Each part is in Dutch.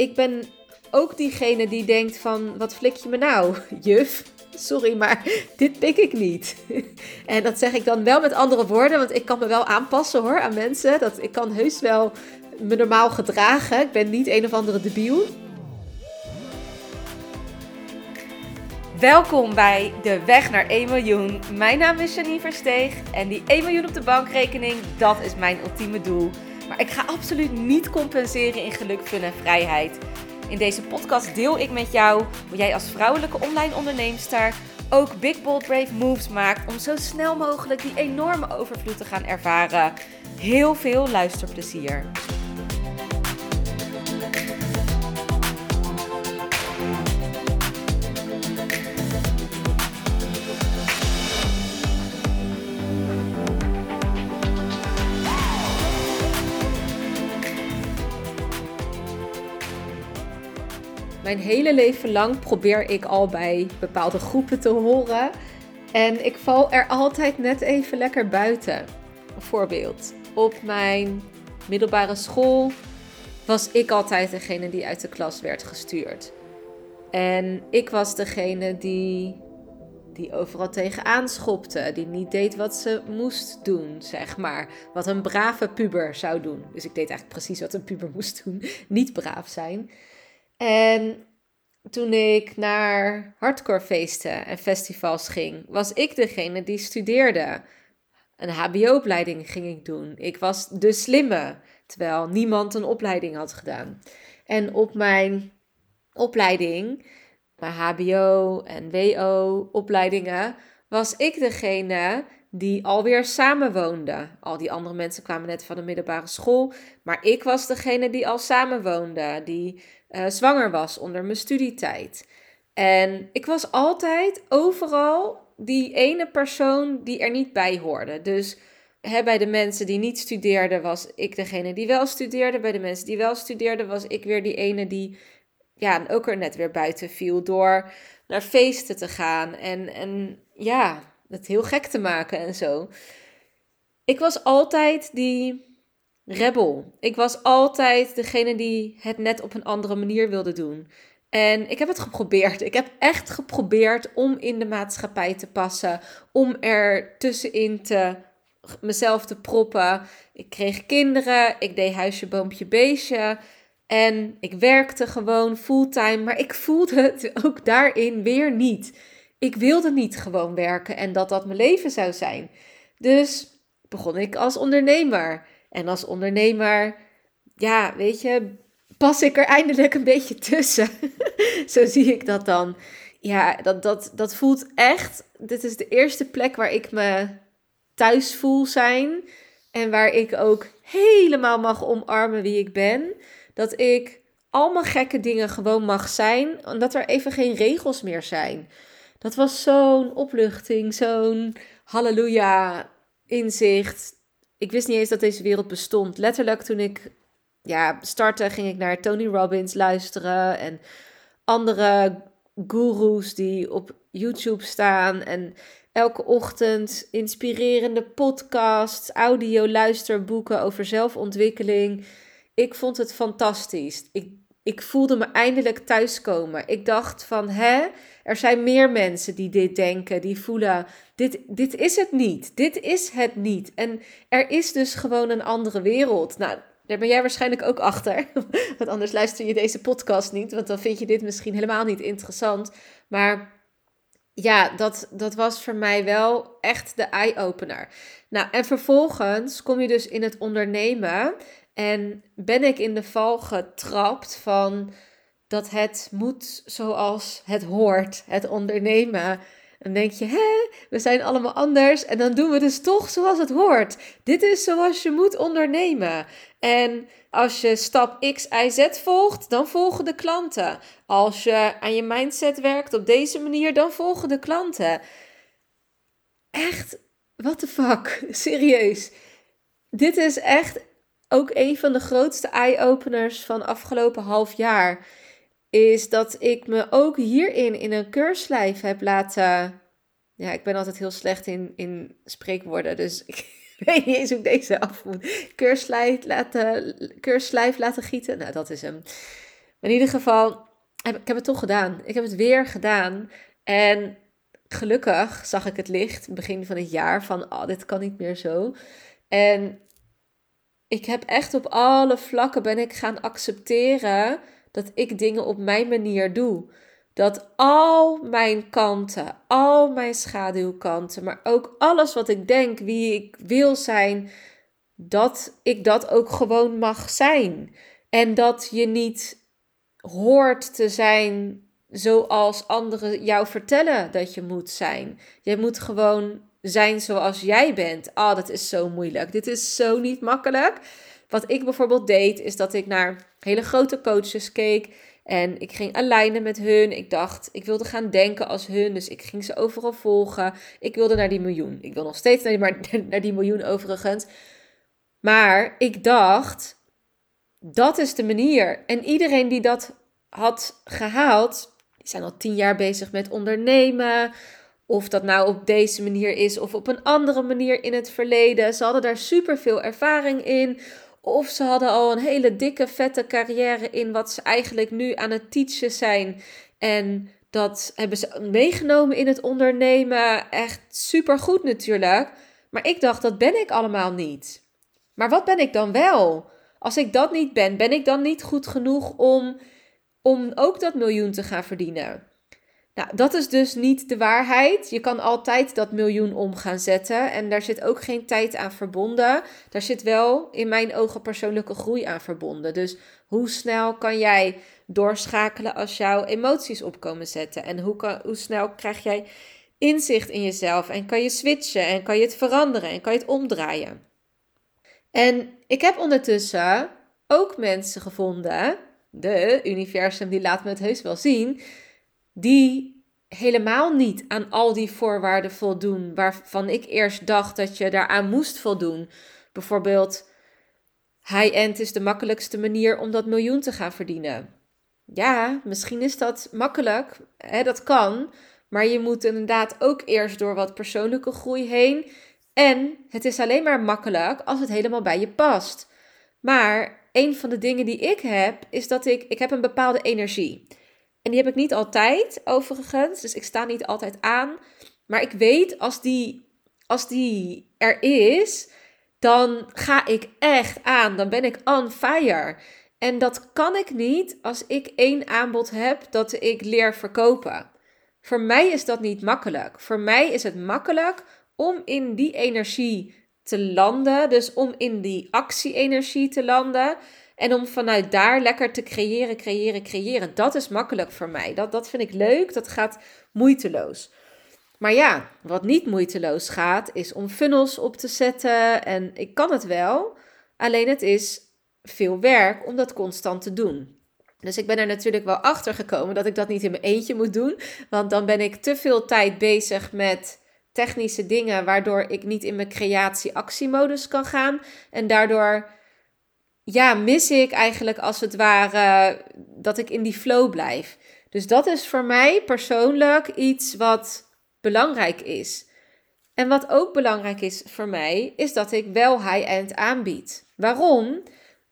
ik ben ook diegene die denkt van, wat flik je me nou, juf? Sorry, maar dit pik ik niet. En dat zeg ik dan wel met andere woorden, want ik kan me wel aanpassen hoor aan mensen. Dat, ik kan heus wel me normaal gedragen. Ik ben niet een of andere debiel. Welkom bij De Weg naar 1 miljoen. Mijn naam is Janine Versteeg en die 1 miljoen op de bankrekening, dat is mijn ultieme doel. Maar ik ga absoluut niet compenseren in geluk, fun en vrijheid. In deze podcast deel ik met jou hoe jij als vrouwelijke online onderneemster ook big bold brave moves maakt om zo snel mogelijk die enorme overvloed te gaan ervaren. Heel veel luisterplezier. Mijn hele leven lang probeer ik al bij bepaalde groepen te horen. En ik val er altijd net even lekker buiten. Voorbeeld. Op mijn middelbare school was ik altijd degene die uit de klas werd gestuurd. En ik was degene die, die overal tegenaan schopte. Die niet deed wat ze moest doen, zeg maar. Wat een brave puber zou doen. Dus ik deed eigenlijk precies wat een puber moest doen. Niet braaf zijn. En toen ik naar hardcore feesten en festivals ging, was ik degene die studeerde. Een HBO-opleiding ging ik doen. Ik was de slimme, terwijl niemand een opleiding had gedaan. En op mijn opleiding, mijn HBO- en WO-opleidingen, was ik degene die alweer samenwoonde. Al die andere mensen kwamen net van de middelbare school, maar ik was degene die al samenwoonde, die uh, zwanger was onder mijn studietijd. En ik was altijd overal die ene persoon die er niet bij hoorde. Dus hè, bij de mensen die niet studeerden was ik degene die wel studeerde. Bij de mensen die wel studeerden was ik weer die ene die ja, ook er net weer buiten viel door naar feesten te gaan. En, en ja, het heel gek te maken en zo. Ik was altijd die rebel. Ik was altijd degene die het net op een andere manier wilde doen. En ik heb het geprobeerd. Ik heb echt geprobeerd om in de maatschappij te passen, om er tussenin te mezelf te proppen. Ik kreeg kinderen, ik deed huisje, boompje, beestje. En ik werkte gewoon fulltime, maar ik voelde het ook daarin weer niet. Ik wilde niet gewoon werken en dat dat mijn leven zou zijn. Dus begon ik als ondernemer. En als ondernemer, ja, weet je, pas ik er eindelijk een beetje tussen. Zo zie ik dat dan. Ja, dat, dat, dat voelt echt. Dit is de eerste plek waar ik me thuis voel zijn. En waar ik ook helemaal mag omarmen wie ik ben. Dat ik allemaal gekke dingen gewoon mag zijn. Omdat er even geen regels meer zijn. Dat was zo'n opluchting, zo'n halleluja inzicht ik wist niet eens dat deze wereld bestond. Letterlijk toen ik ja, startte, ging ik naar Tony Robbins luisteren en andere gurus die op YouTube staan. En elke ochtend inspirerende podcasts, audio, luisterboeken over zelfontwikkeling. Ik vond het fantastisch. Ik, ik voelde me eindelijk thuiskomen. Ik dacht van, hè, er zijn meer mensen die dit denken, die voelen, dit, dit is het niet. Dit is het niet. En er is dus gewoon een andere wereld. Nou, daar ben jij waarschijnlijk ook achter. Want anders luister je deze podcast niet. Want dan vind je dit misschien helemaal niet interessant. Maar ja, dat, dat was voor mij wel echt de eye-opener. Nou, en vervolgens kom je dus in het ondernemen. En ben ik in de val getrapt van dat het moet zoals het hoort, het ondernemen. Dan denk je, hè, we zijn allemaal anders en dan doen we dus toch zoals het hoort. Dit is zoals je moet ondernemen. En als je stap X, Y, Z volgt, dan volgen de klanten. Als je aan je mindset werkt op deze manier, dan volgen de klanten. Echt, what the fuck? Serieus. Dit is echt ook een van de grootste eye-openers van afgelopen half jaar is dat ik me ook hierin in een keurslijf heb laten. Ja, ik ben altijd heel slecht in, in spreekwoorden, dus ik weet niet eens hoe ik deze af moet. Keurslijf laten, keurslijf laten gieten, nou dat is hem. In ieder geval, heb, ik heb het toch gedaan. Ik heb het weer gedaan. En gelukkig zag ik het licht begin van het jaar van, oh, dit kan niet meer zo. En ik heb echt op alle vlakken ben ik gaan accepteren dat ik dingen op mijn manier doe. Dat al mijn kanten, al mijn schaduwkanten, maar ook alles wat ik denk, wie ik wil zijn, dat ik dat ook gewoon mag zijn. En dat je niet hoort te zijn zoals anderen jou vertellen dat je moet zijn. Je moet gewoon zijn zoals jij bent. Ah, oh, dat is zo moeilijk. Dit is zo niet makkelijk. Wat ik bijvoorbeeld deed, is dat ik naar hele grote coaches keek. En ik ging alignen met hun. Ik dacht, ik wilde gaan denken als hun. Dus ik ging ze overal volgen. Ik wilde naar die miljoen. Ik wil nog steeds naar die, maar, naar die miljoen overigens. Maar ik dacht, dat is de manier. En iedereen die dat had gehaald, die zijn al tien jaar bezig met ondernemen. Of dat nou op deze manier is of op een andere manier in het verleden. Ze hadden daar super veel ervaring in. Of ze hadden al een hele dikke, vette carrière in wat ze eigenlijk nu aan het teachen zijn. En dat hebben ze meegenomen in het ondernemen. Echt super goed natuurlijk. Maar ik dacht, dat ben ik allemaal niet. Maar wat ben ik dan wel? Als ik dat niet ben, ben ik dan niet goed genoeg om, om ook dat miljoen te gaan verdienen? Nou, dat is dus niet de waarheid. Je kan altijd dat miljoen om gaan zetten. En daar zit ook geen tijd aan verbonden. Daar zit wel in mijn ogen persoonlijke groei aan verbonden. Dus hoe snel kan jij doorschakelen als jouw emoties opkomen zetten? En hoe, kan, hoe snel krijg jij inzicht in jezelf? En kan je switchen? En kan je het veranderen? En kan je het omdraaien? En ik heb ondertussen ook mensen gevonden. De universum die laat me het heus wel zien die helemaal niet aan al die voorwaarden voldoen waarvan ik eerst dacht dat je daaraan moest voldoen. Bijvoorbeeld, high-end is de makkelijkste manier om dat miljoen te gaan verdienen. Ja, misschien is dat makkelijk, hè, dat kan, maar je moet inderdaad ook eerst door wat persoonlijke groei heen. En het is alleen maar makkelijk als het helemaal bij je past. Maar een van de dingen die ik heb, is dat ik, ik heb een bepaalde energie. En die heb ik niet altijd, overigens. Dus ik sta niet altijd aan. Maar ik weet, als die, als die er is, dan ga ik echt aan. Dan ben ik on fire. En dat kan ik niet als ik één aanbod heb dat ik leer verkopen. Voor mij is dat niet makkelijk. Voor mij is het makkelijk om in die energie te landen. Dus om in die actie-energie te landen. En om vanuit daar lekker te creëren, creëren, creëren. Dat is makkelijk voor mij. Dat, dat vind ik leuk. Dat gaat moeiteloos. Maar ja, wat niet moeiteloos gaat, is om funnels op te zetten. En ik kan het wel. Alleen het is veel werk om dat constant te doen. Dus ik ben er natuurlijk wel achter gekomen dat ik dat niet in mijn eentje moet doen. Want dan ben ik te veel tijd bezig met technische dingen, waardoor ik niet in mijn creatie-actiemodus kan gaan. En daardoor ja, mis ik eigenlijk als het ware dat ik in die flow blijf. Dus dat is voor mij persoonlijk iets wat belangrijk is. En wat ook belangrijk is voor mij, is dat ik wel high-end aanbied. Waarom?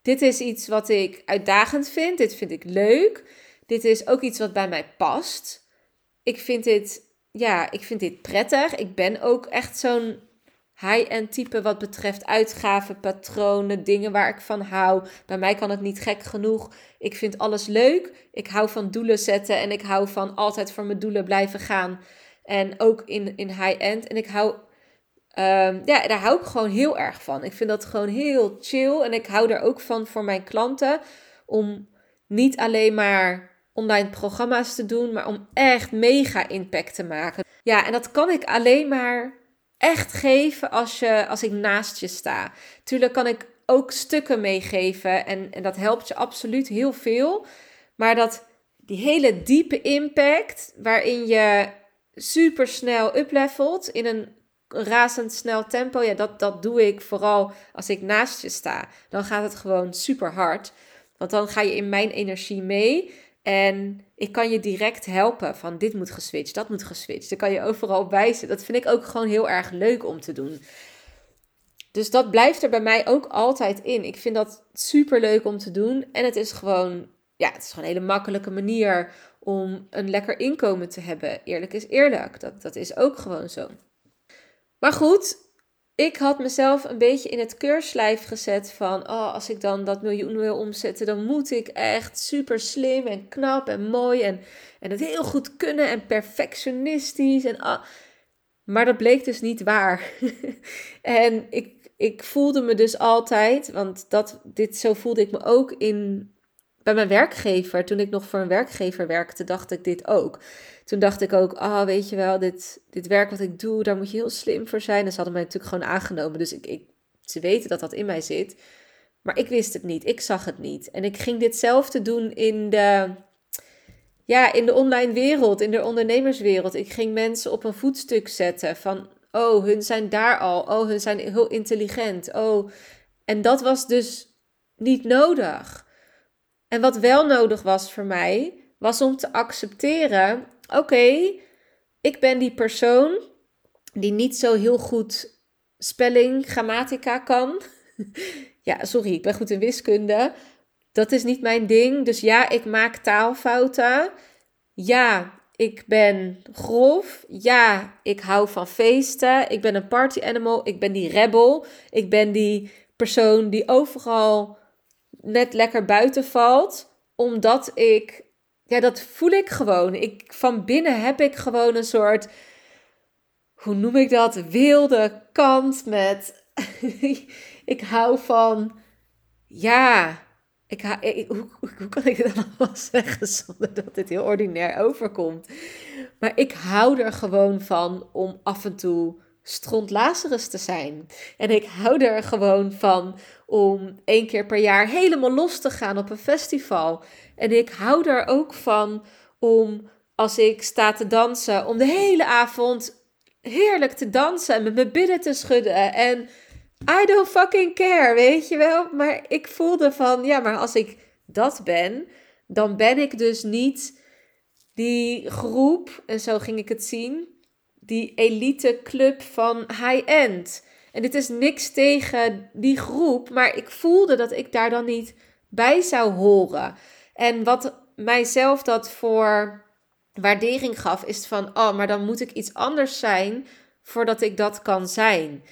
Dit is iets wat ik uitdagend vind. Dit vind ik leuk. Dit is ook iets wat bij mij past. Ik vind dit, ja, ik vind dit prettig. Ik ben ook echt zo'n high-end type wat betreft uitgaven, patronen, dingen waar ik van hou. Bij mij kan het niet gek genoeg. Ik vind alles leuk. Ik hou van doelen zetten en ik hou van altijd voor mijn doelen blijven gaan. En ook in, in high-end. En ik hou, um, ja, daar hou ik gewoon heel erg van. Ik vind dat gewoon heel chill. En ik hou er ook van voor mijn klanten om niet alleen maar online programma's te doen, maar om echt mega impact te maken. Ja, en dat kan ik alleen maar echt geven als, je, als ik naast je sta. Tuurlijk kan ik ook stukken meegeven en, en dat helpt je absoluut heel veel. Maar dat die hele diepe impact, waarin je super snel uplevelt in een razendsnel tempo, ja, dat, dat doe ik vooral als ik naast je sta. Dan gaat het gewoon super hard. Want dan ga je in mijn energie mee. En ik kan je direct helpen van dit moet geswitcht, dat moet geswitcht. Dan kan je overal wijzen. Dat vind ik ook gewoon heel erg leuk om te doen. Dus dat blijft er bij mij ook altijd in. Ik vind dat super leuk om te doen. En het is gewoon ja, het is gewoon een hele makkelijke manier om een lekker inkomen te hebben. Eerlijk is eerlijk, dat, dat is ook gewoon zo. Maar goed, ik had mezelf een beetje in het keurslijf gezet van, oh, als ik dan dat miljoen wil omzetten, dan moet ik echt super slim en knap en mooi en, en het heel goed kunnen en perfectionistisch. En. Maar dat bleek dus niet waar. en ik, ik voelde me dus altijd, want dat, dit, zo voelde ik me ook in bij mijn werkgever, toen ik nog voor een werkgever werkte, dacht ik dit ook. Toen dacht ik ook, ah, oh, weet je wel, dit, dit werk wat ik doe, daar moet je heel slim voor zijn. En ze hadden mij natuurlijk gewoon aangenomen. Dus ik, ik, ze weten dat dat in mij zit. Maar ik wist het niet, ik zag het niet. En ik ging ditzelfde doen in de, ja, in de online wereld, in de ondernemerswereld. Ik ging mensen op een voetstuk zetten van, oh, hun zijn daar al. Oh, hun zijn heel intelligent. Oh, en dat was dus niet nodig. En wat wel nodig was voor mij, was om te accepteren: oké, ik ben die persoon die niet zo heel goed spelling, grammatica kan. ja, sorry, ik ben goed in wiskunde. Dat is niet mijn ding. Dus ja, ik maak taalfouten. Ja, ik ben grof. Ja, ik hou van feesten. Ik ben een party animal. Ik ben die rebel. Ik ben die persoon die overal net lekker buiten valt. Omdat ik, ja, dat voel ik gewoon. Ik, van binnen heb ik gewoon een soort, hoe noem ik dat? Wilde kant met, ik hou van, ja, ik, hoe, hoe, kan ik dit allemaal zeggen zonder dat dit heel ordinair overkomt? Maar ik hou er gewoon van om af en toe strontlazeres te zijn. En ik hou er gewoon van om één keer per jaar helemaal los te gaan op een festival. En ik hou er ook van om als ik sta te dansen, om de hele avond heerlijk te dansen en met mijn billen te schudden. En I don't fucking care, weet je wel. Maar ik voelde van, ja, maar als ik dat ben, dan ben ik dus niet die groep, en zo ging ik het zien, die elite club van high-end. En dit is niks tegen die groep, maar ik voelde dat ik daar dan niet bij zou horen. En wat mijzelf dat voor waardering gaf, is van, oh, maar dan moet ik iets anders zijn voordat ik dat kan zijn.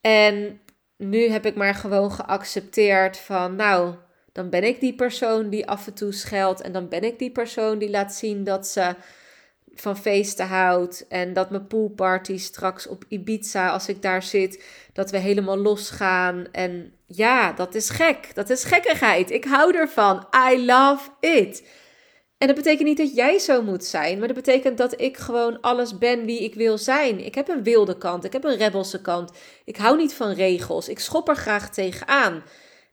En nu heb ik maar gewoon geaccepteerd van, nou, dan ben ik die persoon die af en toe scheldt en dan ben ik die persoon die laat zien dat ze van feesten houdt. En dat mijn poolparty straks op Ibiza, als ik daar zit, dat we helemaal losgaan. En ja, dat is gek. Dat is gekkigheid. Ik hou ervan. I love it. En dat betekent niet dat jij zo moet zijn, maar dat betekent dat ik gewoon alles ben wie ik wil zijn. Ik heb een wilde kant, ik heb een rebelse kant. Ik hou niet van regels. Ik schop er graag tegenaan.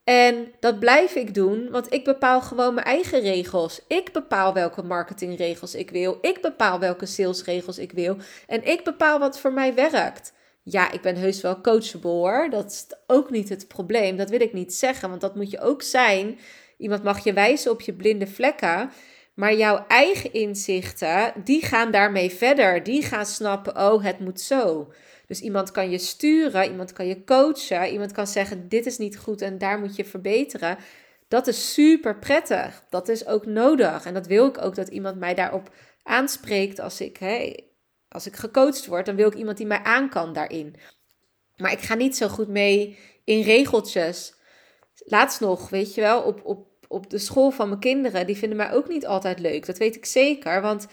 En dat blijf ik doen, want ik bepaal gewoon mijn eigen regels. Ik bepaal welke marketingregels ik wil. Ik bepaal welke salesregels ik wil. En ik bepaal wat voor mij werkt. Ja, ik ben heus wel coachable hoor. Dat is ook niet het probleem. Dat wil ik niet zeggen, want dat moet je ook zijn. Iemand mag je wijzen op je blinde vlekken. Maar jouw eigen inzichten, die gaan daarmee verder. Die gaan snappen, oh, het moet zo. Dus iemand kan je sturen, iemand kan je coachen, iemand kan zeggen: dit is niet goed en daar moet je verbeteren. Dat is super prettig. Dat is ook nodig. En dat wil ik ook dat iemand mij daarop aanspreekt als ik, hè, als ik gecoacht word. Dan wil ik iemand die mij aan kan daarin. Maar ik ga niet zo goed mee in regeltjes. Laatst nog, weet je wel, op, op, op de school van mijn kinderen. Die vinden mij ook niet altijd leuk. Dat weet ik zeker. Want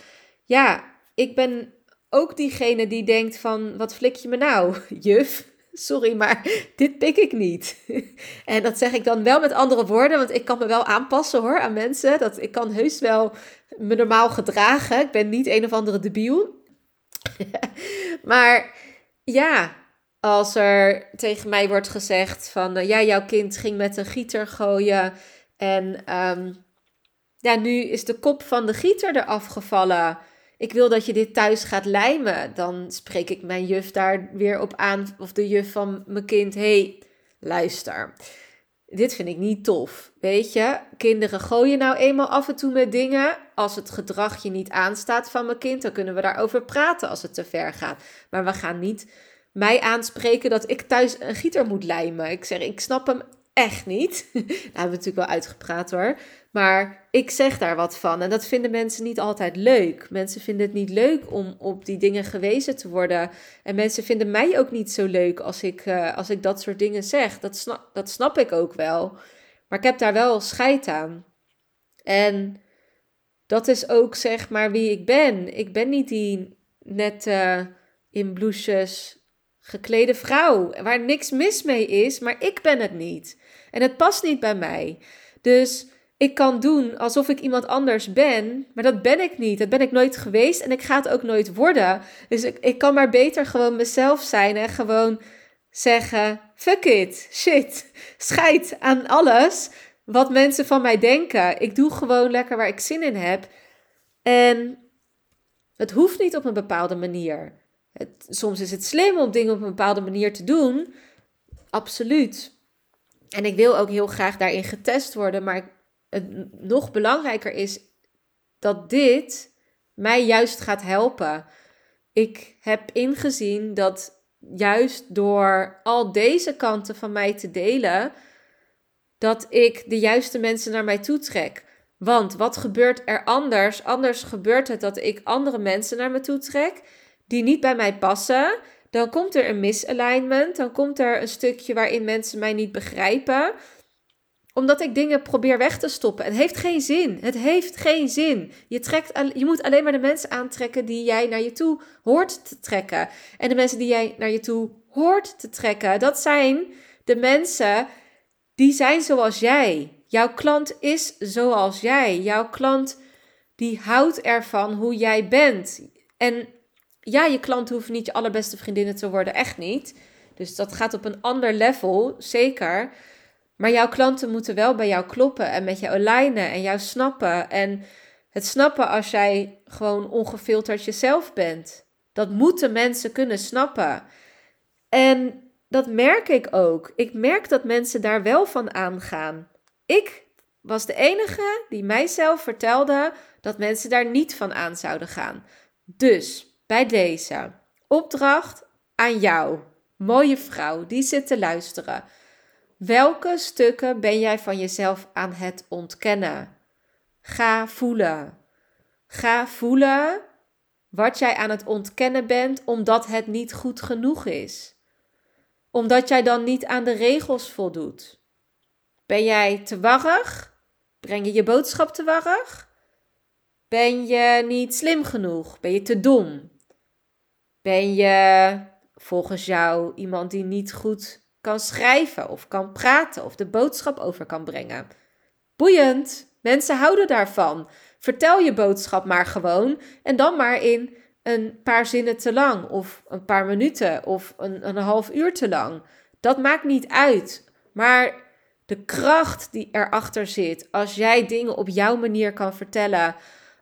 ja, ik ben ook diegene die denkt van, wat flik je me nou, juf? Sorry, maar dit pik ik niet. En dat zeg ik dan wel met andere woorden, want ik kan me wel aanpassen hoor aan mensen. Dat, ik kan heus wel me normaal gedragen. Ik ben niet een of andere debiel. maar ja, als er tegen mij wordt gezegd van, uh, ja, jouw kind ging met een gieter gooien en um, ja, nu is de kop van de gieter eraf gevallen ik wil dat je dit thuis gaat lijmen. Dan spreek ik mijn juf daar weer op aan, of de juf van mijn kind. hey, luister. Dit vind ik niet tof. Weet je, kinderen gooien nou eenmaal af en toe met dingen. Als het gedrag je niet aanstaat van mijn kind, dan kunnen we daarover praten als het te ver gaat. Maar we gaan niet mij aanspreken dat ik thuis een gieter moet lijmen. Ik zeg, ik snap hem echt niet. Daar hebben we natuurlijk wel uitgepraat hoor. Maar ik zeg daar wat van. En dat vinden mensen niet altijd leuk. Mensen vinden het niet leuk om op die dingen gewezen te worden. En mensen vinden mij ook niet zo leuk als ik, eh, als ik dat soort dingen zeg. Dat snap, dat snap ik ook wel. Maar ik heb daar wel scheid aan. En dat is ook zeg maar wie ik ben. Ik ben niet die net in blouses geklede vrouw, waar niks mis mee is, maar ik ben het niet. En het past niet bij mij. Dus ik kan doen alsof ik iemand anders ben, maar dat ben ik niet. Dat ben ik nooit geweest en ik ga het ook nooit worden. Dus ik, ik kan maar beter gewoon mezelf zijn en gewoon zeggen: fuck it, shit, scheid aan alles wat mensen van mij denken. Ik doe gewoon lekker waar ik zin in heb. En het hoeft niet op een bepaalde manier. Het, soms is het slim om dingen op een bepaalde manier te doen. Absoluut. En ik wil ook heel graag daarin getest worden. Maar het nog belangrijker is dat dit mij juist gaat helpen. Ik heb ingezien dat juist door al deze kanten van mij te delen, dat ik de juiste mensen naar mij toe trek. Want wat gebeurt er anders? Anders gebeurt het dat ik andere mensen naar me toe trek die niet bij mij passen. Dan komt er een misalignment. Dan komt er een stukje waarin mensen mij niet begrijpen. Omdat ik dingen probeer weg te stoppen. Het heeft geen zin. Het heeft geen zin. Je, trekt, je moet alleen maar de mensen aantrekken die jij naar je toe hoort te trekken. En de mensen die jij naar je toe hoort te trekken, dat zijn de mensen die zijn zoals jij. Jouw klant is zoals jij. Jouw klant die houdt ervan hoe jij bent. En ja, je klant hoeft niet je allerbeste vriendinnen te worden, echt niet. Dus dat gaat op een ander level, zeker. Maar jouw klanten moeten wel bij jou kloppen en met jou alignen en jou snappen. En het snappen als jij gewoon ongefilterd jezelf bent. Dat moeten mensen kunnen snappen. En dat merk ik ook. Ik merk dat mensen daar wel van aangaan. Ik was de enige die mijzelf vertelde dat mensen daar niet van aan zouden gaan. Dus bij deze opdracht aan jou, mooie vrouw die zit te luisteren. Welke stukken ben jij van jezelf aan het ontkennen? Ga voelen. Ga voelen wat jij aan het ontkennen bent omdat het niet goed genoeg is. Omdat jij dan niet aan de regels voldoet. Ben jij te warrig? Breng je je boodschap te warrig? Ben je niet slim genoeg? Ben je te dom? Ben je volgens jou iemand die niet goed kan schrijven of kan praten of de boodschap over kan brengen? Boeiend. Mensen houden daarvan. Vertel je boodschap maar gewoon en dan maar in een paar zinnen te lang of een paar minuten of een, een half uur te lang. Dat maakt niet uit. Maar de kracht die erachter zit als jij dingen op jouw manier kan vertellen,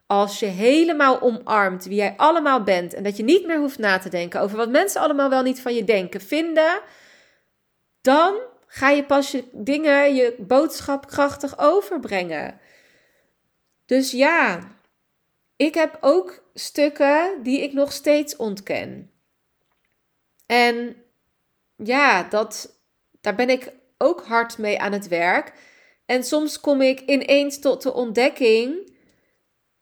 als je helemaal omarmt wie jij allemaal bent en dat je niet meer hoeft na te denken over wat mensen allemaal wel niet van je denken, vinden, dan ga je pas je dingen, je boodschap krachtig overbrengen. Dus ja, ik heb ook stukken die ik nog steeds ontken. En ja, dat, daar ben ik ook hard mee aan het werk. En soms kom ik ineens tot de ontdekking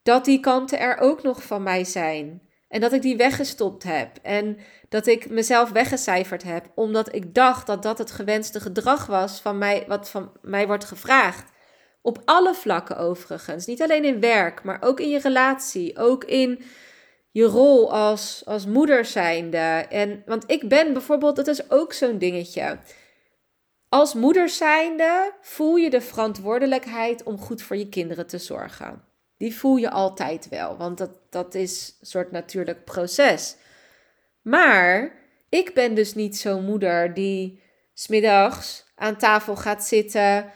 dat die kanten er ook nog van mij zijn. En dat ik die weggestopt heb. En dat ik mezelf weggecijferd heb. Omdat ik dacht dat dat het gewenste gedrag was van mij, wat van mij wordt gevraagd. Op alle vlakken overigens. Niet alleen in werk, maar ook in je relatie. Ook in je rol als, als moeder zijnde. En, want ik ben bijvoorbeeld, dat is ook zo'n dingetje. Als moeder zijnde voel je de verantwoordelijkheid om goed voor je kinderen te zorgen die voel je altijd wel, want dat, dat is een soort natuurlijk proces. Maar ik ben dus niet zo'n moeder die smiddags aan tafel gaat zitten,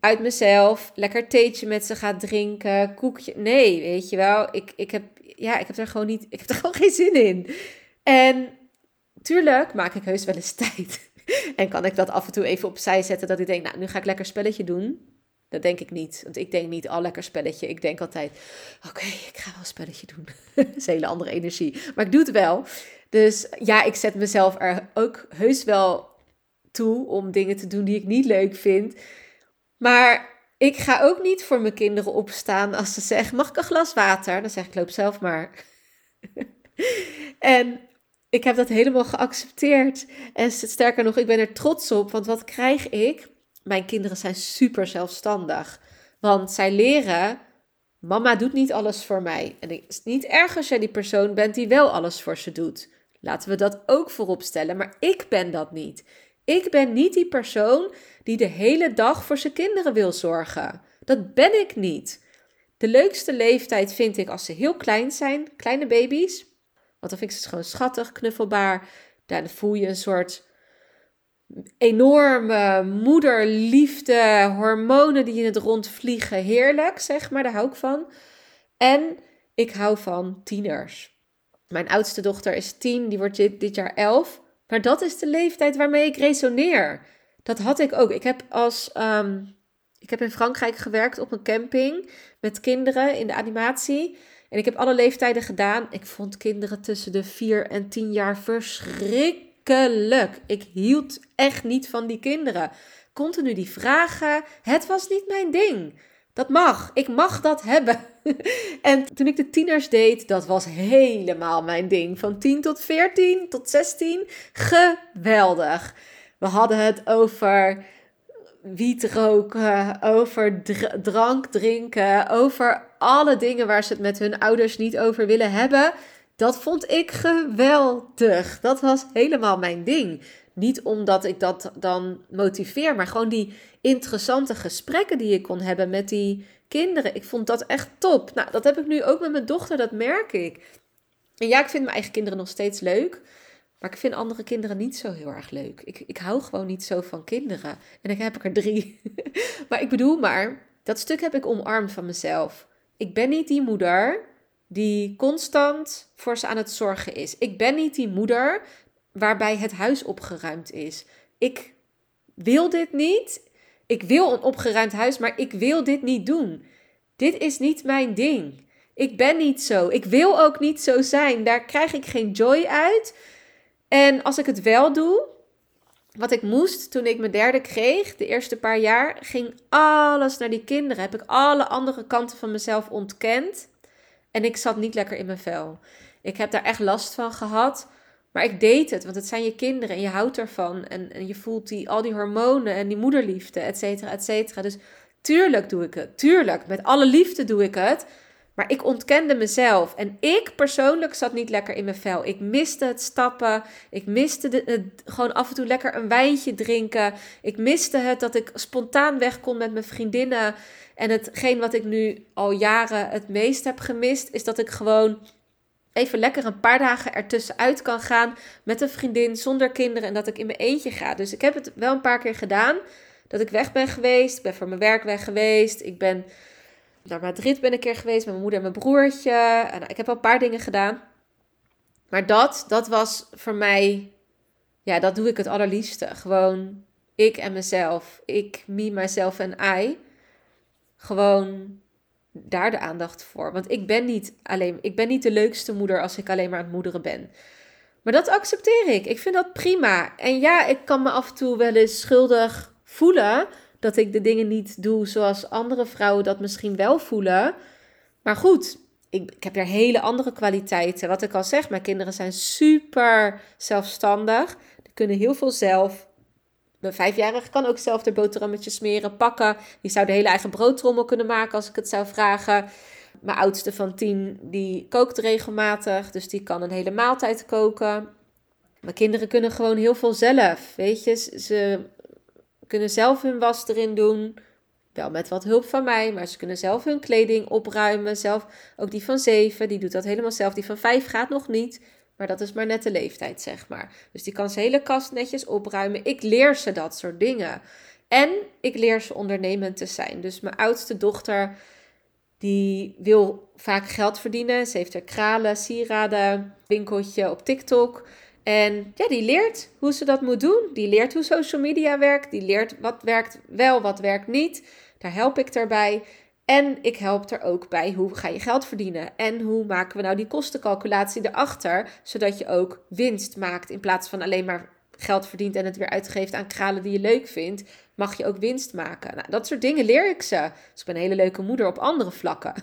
uit mezelf, lekker theetje met ze gaat drinken, koekje. Nee, weet je wel, ik, ik, heb, ja, ik heb er gewoon niet, ik heb er gewoon geen zin in. En tuurlijk maak ik heus wel eens tijd. En kan ik dat af en toe even opzij zetten dat ik denk, nou, nu ga ik lekker spelletje doen. Dat denk ik niet. Want ik denk niet, al oh, lekker spelletje. Ik denk altijd, oké, ik ga wel een spelletje doen. dat is een hele andere energie. Maar ik doe het wel. Dus ja, ik zet mezelf er ook heus wel toe om dingen te doen die ik niet leuk vind. Maar ik ga ook niet voor mijn kinderen opstaan als ze zeggen: Mag ik een glas water? Dan zeg ik: Loop zelf maar. en ik heb dat helemaal geaccepteerd. En sterker nog, ik ben er trots op. Want wat krijg ik? Mijn kinderen zijn super zelfstandig. Want zij leren: Mama doet niet alles voor mij. En het is niet erg als jij die persoon bent die wel alles voor ze doet. Laten we dat ook voorop stellen. Maar ik ben dat niet. Ik ben niet die persoon die de hele dag voor zijn kinderen wil zorgen. Dat ben ik niet. De leukste leeftijd vind ik als ze heel klein zijn, kleine baby's. Want dan vind ik ze gewoon schattig, knuffelbaar. Dan voel je een soort enorme moederliefde, hormonen die in het rond vliegen. Heerlijk, zeg maar, daar hou ik van. En ik hou van tieners. Mijn oudste dochter is tien, die wordt dit, dit jaar elf. Maar dat is de leeftijd waarmee ik resoneer. Dat had ik ook. Ik heb als. Ehm, ik heb in Frankrijk gewerkt op een camping met kinderen in de animatie. En ik heb alle leeftijden gedaan. Ik vond kinderen tussen de 4 en 10 jaar verschrikkelijk. Ik hield echt niet van die kinderen. Continu die vragen. Het was niet mijn ding. Dat mag. Ik mag dat hebben. en toen ik de tieners deed, dat was helemaal mijn ding. Van 10 tot 14 tot 16. Geweldig. We hadden het over wiet roken, over drank drinken, over alle dingen waar ze het met hun ouders niet over willen hebben. Dat vond ik geweldig. Dat was helemaal mijn ding. Niet omdat ik dat dan motiveer, maar gewoon die interessante gesprekken die ik kon hebben met die kinderen. Ik vond dat echt top. Nou, dat heb ik nu ook met mijn dochter, dat merk ik. En ja, ik vind mijn eigen kinderen nog steeds leuk. Maar ik vind andere kinderen niet zo heel erg leuk. Ik, ik hou gewoon niet zo van kinderen. En dan heb ik er drie. maar ik bedoel maar, dat stuk heb ik omarmd van mezelf. Ik ben niet die moeder die constant voor ze aan het zorgen is. Ik ben niet die moeder waarbij het huis opgeruimd is. Ik wil dit niet. Ik wil een opgeruimd huis, maar ik wil dit niet doen. Dit is niet mijn ding. Ik ben niet zo. Ik wil ook niet zo zijn. Daar krijg ik geen joy uit. En als ik het wel doe, wat ik moest toen ik mijn derde kreeg, de eerste paar jaar, ging alles naar die kinderen. Heb ik alle andere kanten van mezelf ontkend. En ik zat niet lekker in mijn vel. Ik heb daar echt last van gehad. Maar ik deed het, want het zijn je kinderen en je houdt ervan. En, je voelt die, al die hormonen en die moederliefde, et cetera, et cetera. Dus tuurlijk doe ik het. Tuurlijk, met alle liefde doe ik het. Maar ik ontkende mezelf. En ik persoonlijk zat niet lekker in mijn vel. Ik miste het stappen. Ik miste de, het, gewoon af en toe lekker een wijntje drinken. Ik miste het dat ik spontaan weg kon met mijn vriendinnen. En hetgeen wat ik nu al jaren het meest heb gemist, is dat ik gewoon even lekker een paar dagen ertussenuit kan gaan met een vriendin zonder kinderen en dat ik in mijn eentje ga. Dus ik heb het wel een paar keer gedaan. Dat ik weg ben geweest. Ik ben voor mijn werk weg geweest. Ik ben naar Madrid ben een keer geweest met mijn moeder en mijn broertje. En ik heb al een paar dingen gedaan. Maar dat, dat was voor mij, ja, dat doe ik het allerliefste. Gewoon ik en mezelf. Ik, me, myself en I. Gewoon daar de aandacht voor. Want ik ben niet alleen, ik ben niet de leukste moeder als ik alleen maar aan het moederen ben. Maar dat accepteer ik. Ik vind dat prima. En ja, ik kan me af en toe wel eens schuldig voelen dat ik de dingen niet doe zoals andere vrouwen dat misschien wel voelen. Maar goed, ik, ik heb er hele andere kwaliteiten. Wat ik al zeg, mijn kinderen zijn super zelfstandig. Die kunnen heel veel zelf. Mijn vijfjarige kan ook zelf de boterhammetjes smeren, pakken. Die zou de hele eigen broodtrommel kunnen maken als ik het zou vragen. Mijn oudste van tien, die kookt regelmatig. Dus die kan een hele maaltijd koken. Mijn kinderen kunnen gewoon heel veel zelf. Weet je, ze kunnen zelf hun was erin doen. Wel met wat hulp van mij, maar ze kunnen zelf hun kleding opruimen. Zelf, ook die van zeven, die doet dat helemaal zelf. Die van vijf gaat nog niet, maar dat is maar net de leeftijd, zeg maar. Dus die kan zijn hele kast netjes opruimen. Ik leer ze dat soort dingen. En ik leer ze ondernemend te zijn. Dus mijn oudste dochter, die wil vaak geld verdienen. Ze heeft een kralen, sieraden, winkeltje op TikTok. En ja, die leert hoe ze dat moet doen. Die leert hoe social media werkt. Die leert wat werkt wel, wat werkt niet. Daar help ik daarbij. En ik help er ook bij hoe ga je geld verdienen. En hoe maken we nou die kostencalculatie erachter. Zodat je ook winst maakt in plaats van alleen maar geld verdient en het weer uitgeeft aan kralen die je leuk vindt, mag je ook winst maken. Nou, dat soort dingen leer ik ze. Dus ik ben een hele leuke moeder op andere vlakken.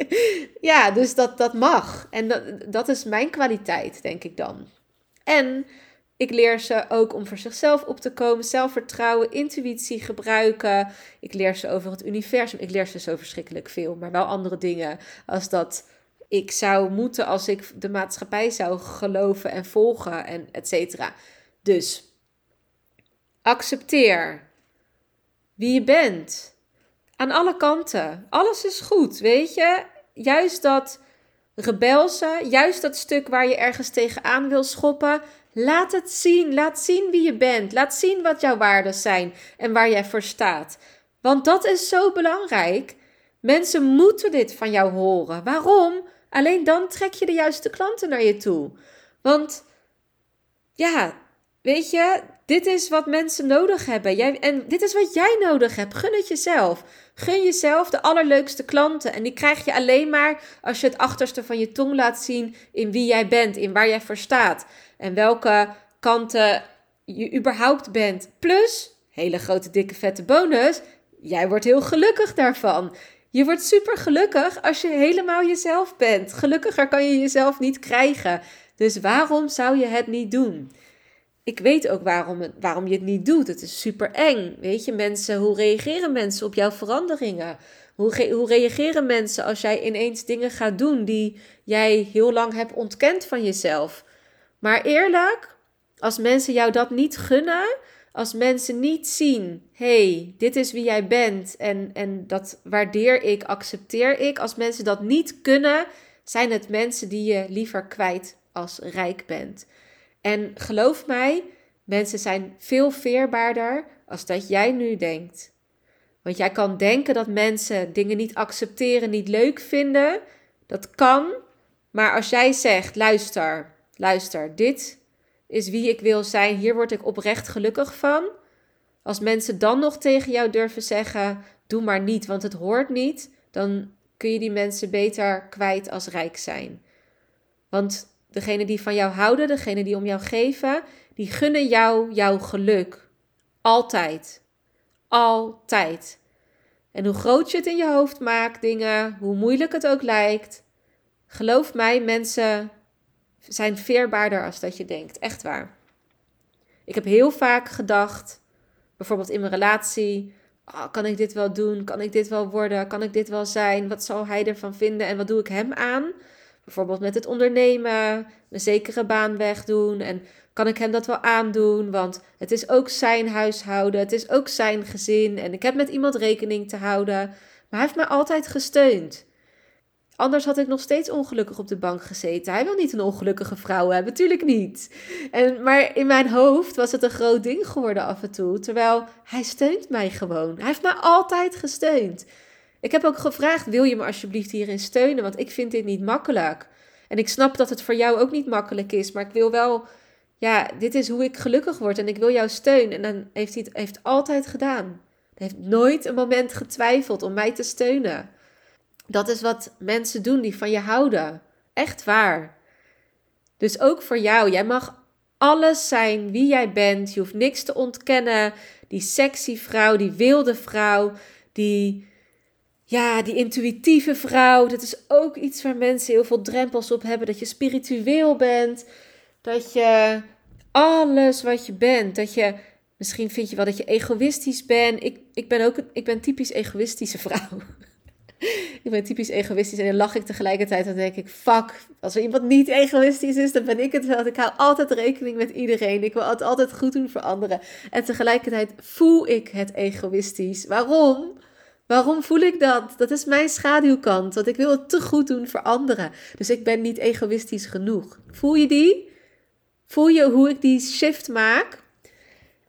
ja, dus dat, dat mag. En dat, dat is mijn kwaliteit, denk ik dan. En ik leer ze ook om voor zichzelf op te komen, zelfvertrouwen, intuïtie gebruiken. Ik leer ze over het universum. Ik leer ze zo verschrikkelijk veel, maar wel andere dingen als dat ik zou moeten als ik de maatschappij zou geloven en volgen en et cetera. Dus accepteer wie je bent. Aan alle kanten. Alles is goed, weet je? Juist dat rebelse, juist dat stuk waar je ergens tegenaan wil schoppen, laat het zien. Laat zien wie je bent. Laat zien wat jouw waarden zijn en waar jij voor staat. Want dat is zo belangrijk. Mensen moeten dit van jou horen. Waarom? Alleen dan trek je de juiste klanten naar je toe. Want ja, weet je, dit is wat mensen nodig hebben. Jij, en dit is wat jij nodig hebt. Gun het jezelf. Gun jezelf de allerleukste klanten. En die krijg je alleen maar als je het achterste van je tong laat zien in wie jij bent, in waar jij voor staat. En welke kanten je überhaupt bent. Plus, hele grote dikke vette bonus, jij wordt heel gelukkig daarvan. Je wordt super gelukkig als je helemaal jezelf bent. Gelukkiger kan je jezelf niet krijgen. Dus waarom zou je het niet doen? Ik weet ook waarom, waarom je het niet doet. Het is super eng. Weet je, mensen, hoe reageren mensen op jouw veranderingen? Hoe, hoe reageren mensen als jij ineens dingen gaat doen die jij heel lang hebt ontkend van jezelf? Maar eerlijk, als mensen jou dat niet gunnen, als mensen niet zien, hey, dit is wie jij bent en, en dat waardeer ik, accepteer ik. Als mensen dat niet kunnen, zijn het mensen die je liever kwijt als rijk bent. En geloof mij, mensen zijn veel veerbaarder als dat jij nu denkt. Want jij kan denken dat mensen dingen niet accepteren, niet leuk vinden. Dat kan. Maar als jij zegt, luister, luister, dit is wie ik wil zijn, hier word ik oprecht gelukkig van. Als mensen dan nog tegen jou durven zeggen: doe maar niet, want het hoort niet, dan kun je die mensen beter kwijt als rijk zijn. Want degene die van jou houden, degene die om jou geven, die gunnen jou jouw geluk. Altijd. Altijd. En hoe groot je het in je hoofd maakt, dingen, hoe moeilijk het ook lijkt, geloof mij, mensen zijn veerbaarder als dat je denkt. Echt waar. Ik heb heel vaak gedacht, bijvoorbeeld in mijn relatie, oh, kan ik dit wel doen? Kan ik dit wel worden? Kan ik dit wel zijn? Wat zal hij ervan vinden? En wat doe ik hem aan? Bijvoorbeeld met het ondernemen, een zekere baan wegdoen. En kan ik hem dat wel aandoen? Want het is ook zijn huishouden, het is ook zijn gezin. En ik heb met iemand rekening te houden. Maar hij heeft me altijd gesteund. Anders had ik nog steeds ongelukkig op de bank gezeten. Hij wil niet een ongelukkige vrouw hebben, tuurlijk niet. En, maar in mijn hoofd was het een groot ding geworden af en toe. Terwijl hij steunt mij gewoon. Hij heeft mij altijd gesteund. Ik heb ook gevraagd: wil je me alsjeblieft hierin steunen? Want ik vind dit niet makkelijk. En ik snap dat het voor jou ook niet makkelijk is. Maar ik wil wel, ja, dit is hoe ik gelukkig word. En ik wil jou steunen. En dan heeft hij het heeft altijd gedaan. Hij heeft nooit een moment getwijfeld om mij te steunen. Dat is wat mensen doen die van je houden. Echt waar. Dus ook voor jou. Jij mag alles zijn wie jij bent. Je hoeft niks te ontkennen. Die sexy vrouw, die wilde vrouw, die, ja, die intuïtieve vrouw. Dat is ook iets waar mensen heel veel drempels op hebben. Dat je spiritueel bent. Dat je alles wat je bent. Dat je, misschien vind je wel dat je egoïstisch bent. Ik, ik ben ook ik ben typisch egoïstische vrouw. ik ben typisch egoïstisch en dan lach ik tegelijkertijd. Dan denk ik, fuck, als er iemand niet egoïstisch is, dan ben ik het wel. Ik hou altijd rekening met iedereen. Ik wil het altijd goed doen voor anderen. En tegelijkertijd voel ik het egoïstisch. Waarom? Waarom voel ik dat? Dat is mijn schaduwkant. Want ik wil het te goed doen voor anderen. Dus ik ben niet egoïstisch genoeg. Voel je die? Voel je hoe ik die shift maak?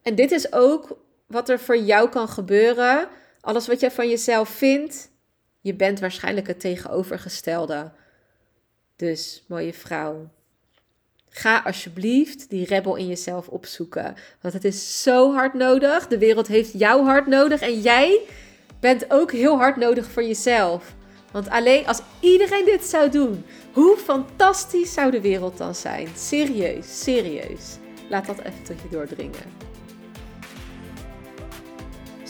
En dit is ook wat er voor jou kan gebeuren. Alles wat jij van jezelf vindt, je bent waarschijnlijk het tegenovergestelde. Dus, mooie vrouw, ga alsjeblieft die rebel in jezelf opzoeken. Want het is zo hard nodig. De wereld heeft jou hard nodig. En jij bent ook heel hard nodig voor jezelf. Want alleen als iedereen dit zou doen, hoe fantastisch zou de wereld dan zijn? Serieus, serieus. laat dat even tot je doordringen.